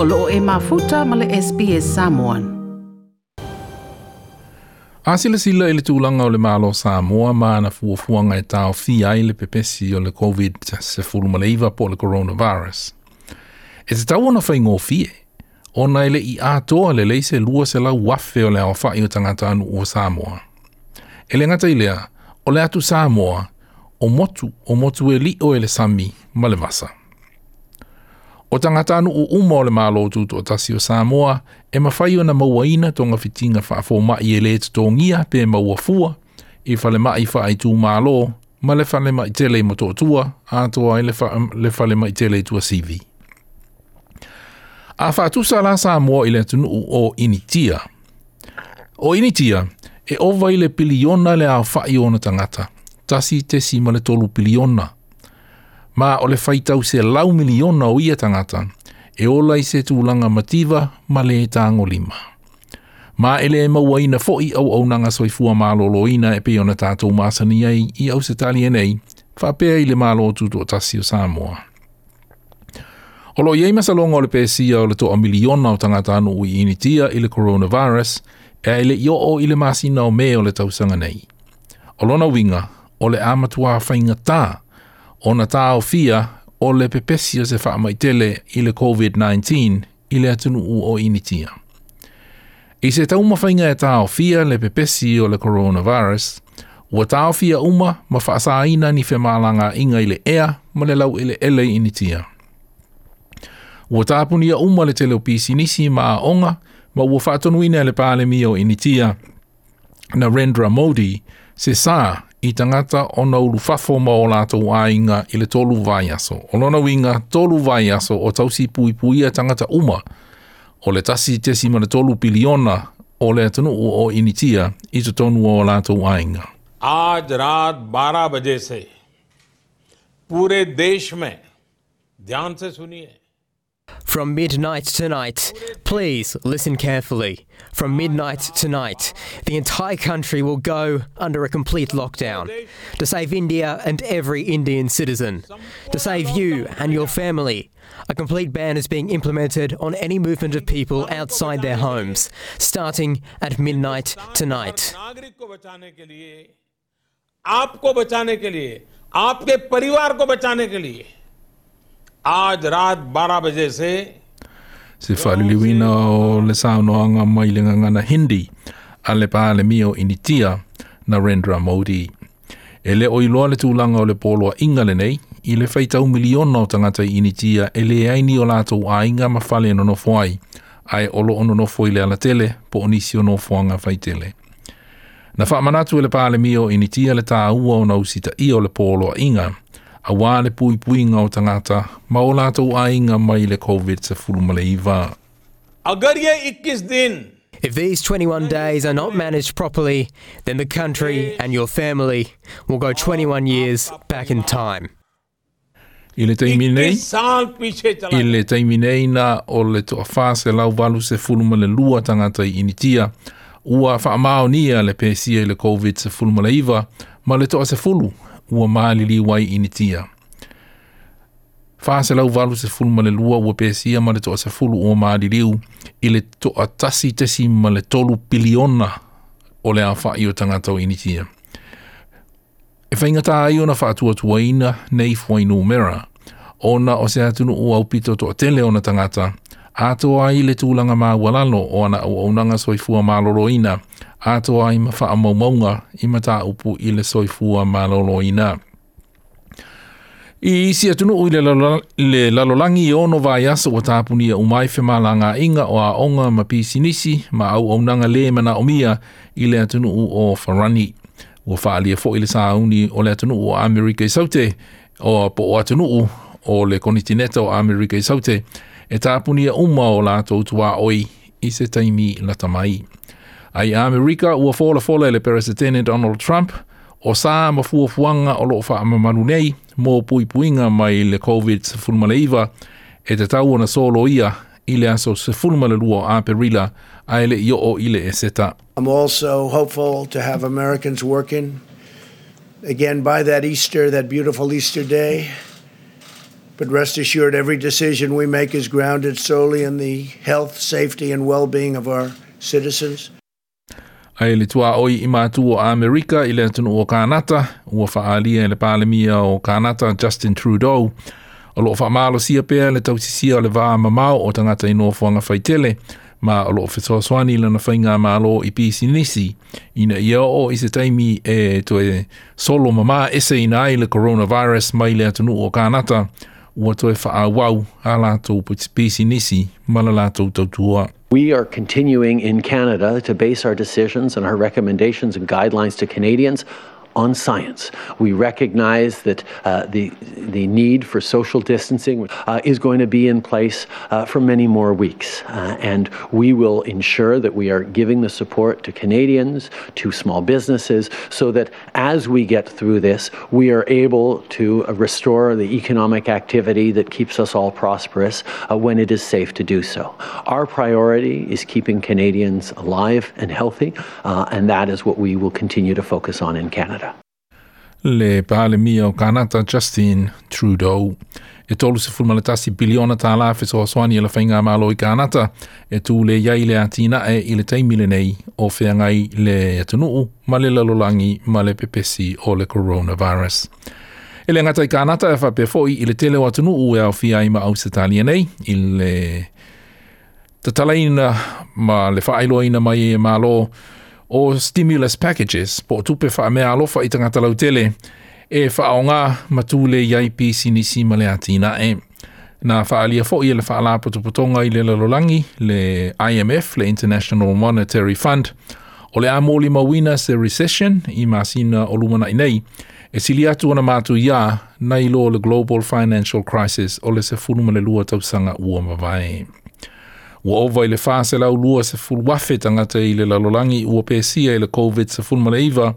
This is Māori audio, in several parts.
o loo e mafuta ma le SPS Samoan. A sila sila e ele tūlanga o le malo Samoa ma na fuafuanga e tau fi ai le pepesi o le COVID se fulu maleiva po le coronavirus. E te tau ona whaingo fie, ona ele i atoa le leise lua se la wafe o le awha i o tangata anu o Samoa. Ele ngata ilea, o le atu Samoa, o motu, o motu e li o ele sami ma le vasa. O tangata anu u uma le malo tu tu atasi o Samoa, e mawhai o na mawaina tonga fitinga wha afo ma i ele te tongia pe maua fua, i fale ma i wha ai tu malo, ma le fale ma i tele mo moto tua, a toa i le fale ma i tele i tua sivi. A wha tu sala Samoa i le tunu u o initia. O initia, e ovai le piliona le a wha i o tangata, tasi tesi ma le tolu piliona, ma o le faitau se lau miliona o ia tangata, e ola i se tūlanga mativa ma le tāngo lima. Ma ele e maua ina fo i au au nanga soi fua mālolo ina e peona tātou māsani ai i au se tali enei, whapea i le mālo o tūtua tasi o Samoa. Olo i eima salonga o le pēsia o le toa miliona o tangata anu ui initia i le coronavirus, e ele i o i le māsina o me o le tausanga nei. Olona winga, o le amatua whainga taa ona tāo fia o le pepesi o se whaamaitele i le COVID-19 i le atunu u o initia. I se tau mawhainga e tāo fia le pepesi o le coronavirus, ua tāo fia uma ma whaasāina ni whemālanga inga i le ea ma le lau i e le ele initia. Ua tāpunia uma le teleopisi nisi ma onga ma ua whaatonuina le pālemi o initia na Rendra Modi se sā i tangata o na uru fafo ma o lātou āinga i le tolu vai aso. O nona winga tolu vai aso o tausi pui pui a tangata uma o le tasi tesi ma le tolu piliona o le atanu u o initia i te tonu o lātou āinga. Āj rāt 12 baje se, pūre desh me, dhyan se sunie. From midnight tonight, please listen carefully. From midnight tonight, the entire country will go under a complete lockdown to save India and every Indian citizen, to save you and your family. A complete ban is being implemented on any movement of people outside their homes, starting at midnight tonight. आपको बचाने के लिए आपके परिवार को बचाने के लिए Aaj raat 12 baje se se faliliwina o le saunoanga mai le ngangana Hindi ale pale mio initia Narendra Modi. Ele o iloa le tūlanga o le polo a inga le nei, i le feitau miliona o tangata i initia, ele ai ni o lātou a inga ma fale no nofo ai, ai olo ono nofo i le ala tele, po onisi o nofo anga faitele. Na wha manatu ele pale mio initia le tā ua o nausita le polo a a wāle pui pui ngā o tangata, ma o lātou ai ngā mai le COVID sa fulu male iwa. Agaria ikis din! If these 21 days are not managed properly, then the country and your family will go 21 years back in time. I le teimi nei, i le teimi nei na o le toa whāse lau walu se fuluma le lua tangata i initia, ua wha maonia le pēsia i le COVID se fuluma le iwa, ma le toa se fulu ua li wai ini tia. Fase lau valu se fulu male lua ua pesia male toa se fulu ua maaliliu i le toa tasi tesi male tolu piliona o le awha i o tangatau ini tia. E whaingata ai o na whaatua tuaina nei fuainu mera, ona o se atunu ua upito toa tele o na tangata, ato ai le tūlanga mā walalo o ana au aunanga soifua mā loroina, ato ai ma wha maunga i mata upu i le soifua mā loroina. I isi atunu ui le, le lalolangi i ono vai asa o tāpuni a umai whemalanga inga o a onga ma pisinisi ma au aunanga le mana omia i le atunu u o Farani. Ua whaalia fo i le sāuni o le atunu u o Amerika i saute o po o atunu u o le konitineta o Amerika i saute. Amerika i saute e tāpunia uma o lātou tuā oi i se taimi latamai. Ai Amerika ua fola fola le President Donald Trump o sā ma fuafuanga o loo wha manu nei mō puipuinga mai le COVID-19 e te tau ona solo ia i le aso se fulmale lua a perila a ele i o i le eseta. I'm also hopeful to have Americans working again by that Easter, that beautiful Easter day. But rest assured, every decision we make is grounded solely in the health, safety, and well being of our citizens. Ai le tua oi i mātua a Amerika i le atunu o Kānata, ua whaalia i le pālemia o Kānata Justin Trudeau. O loo whamalo sia pēr le tautisia o le vā mamau o tangata i nofuanga whaitele, ma o loo whesoaswani lana whainga mālo i pīsi nisi. Ina ia o i se taimi e toe solo mamā ese i nai le coronavirus mai le atunu o Kānata. We are continuing in Canada to base our decisions and our recommendations and guidelines to Canadians on science. We recognize that uh, the, the need for social distancing uh, is going to be in place uh, for many more weeks. Uh, and we will ensure that we are giving the support to Canadians, to small businesses, so that as we get through this, we are able to restore the economic activity that keeps us all prosperous uh, when it is safe to do so. Our priority is keeping Canadians alive and healthy, and that is what we will continue to focus on in Canada. le pale mia o kanata Justin Trudeau. E tolu se fulma le tasi biliona tā la fiso o swani e la whainga malo i kanata e tū le iai le atina e i le teimile nei o whiangai le atunuu ma le lalolangi ma le pepesi o le coronavirus. E le ngata i kanata e wha pefoi i le tele o atunuu e au fiai ma au se talia nei i le tatalaina ma le whaailoina mai e malo o stimulus packages po tupe wha mea alofa i tangata lautele e wha o ngā matule i IP sinisi male atina e. Nā wha alia fo i le wha ala putuputonga i le lalolangi le IMF, le International Monetary Fund, o le a mōli mawina se recession i masina o lumana i nei, e sili atu ana mātu ia nei lo le Global Financial Crisis o le se funuma le lua tausanga ua mawai. Ua ova i le fā se lau lua se fulu wafe tangata i le lalolangi ua pēsia i le COVID se fulu male iwa.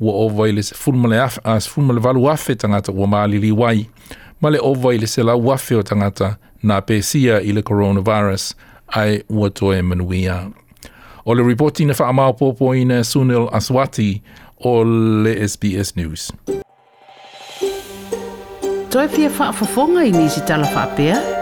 Ua ova i le se fulu male, af, a, se fulu male valu wafe tangata ua maali li wai. Ma le ova i le se lau wafe o tangata na pēsia i le coronavirus ai ua toe manuia. O le reporti na wha popo i na Sunil Aswati o le SBS News. Toi pia wha fafonga i Toi pia wha fafonga i nisi tala wha pia?